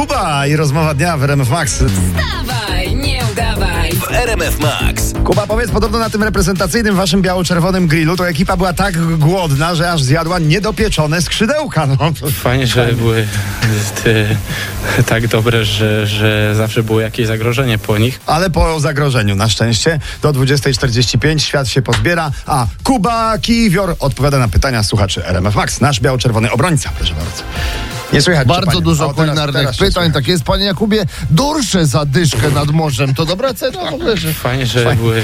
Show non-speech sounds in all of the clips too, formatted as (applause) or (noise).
Kuba i rozmowa dnia w RMF Max. Dawaj, nie udawaj. w RMF Max. Kuba, powiedz, podobno na tym reprezentacyjnym waszym biało-czerwonym grillu to ekipa była tak głodna, że aż zjadła niedopieczone skrzydełka. No, Fajnie, że były e, tak dobre, że, że zawsze było jakieś zagrożenie po nich. ale po zagrożeniu na szczęście. Do 20.45 świat się pozbiera, a Kuba Kiwior odpowiada na pytania słuchaczy RMF Max. Nasz biało-czerwony obrońca, proszę bardzo. Nie słychać cię, Bardzo panie. dużo O, teraz- kulinarnych teraz pytań, tak jest, panie Jakubie. Dorsze za dyszkę nad morzem, to dobra cena w ogóle, że... Fajnie, że były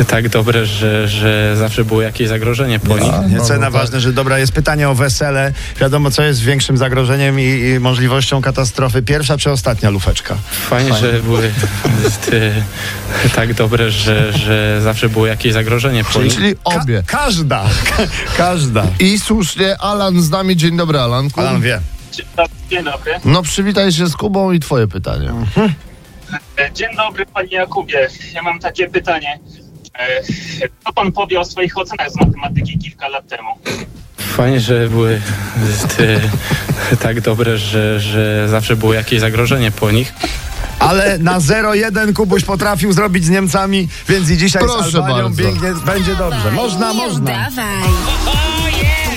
e, tak dobre, że, że zawsze było jakieś zagrożenie po nich. Nie, No, cena no tak. ważne, że dobra jest pytanie o wesele. Wiadomo, co jest większym zagrożeniem i, i możliwością katastrofy. Pierwsza czy ostatnia lufeczka? Fajnie, że były e, tak dobre, że, że zawsze było jakieś zagrożenie po nich. Czyli obie. Ka- każda. Ka- (laughs) każda. I słusznie, Alan z nami. Dzień dobry, Alanku. Alan wie. Dzień dobry. No przywitaj się z Kubą i twoje pytanie. E, Dzień dobry panie Jakubie. Ja mam takie pytanie. E, Co pan powie o swoich ocenach z matematyki kilka lat temu? Fajnie, że były e, tak dobre, że, że zawsze było jakieś zagrożenie po nich. Ale na 0-1 Kubuś potrafił zrobić z Niemcami, więc i dzisiaj Proszę z Albanią bardzo. biegnie, będzie dobrze. Można, można. udawaj.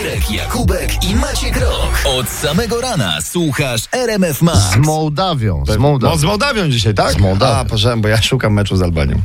Irek Jakubek i Maciek Rok. Od samego rana słuchasz RMF Max. Z Mołdawią, z No z Mołdawią. Mołdawią dzisiaj, tak? Z Mołdawią. A, proszę, bo ja szukam meczu z Albanią.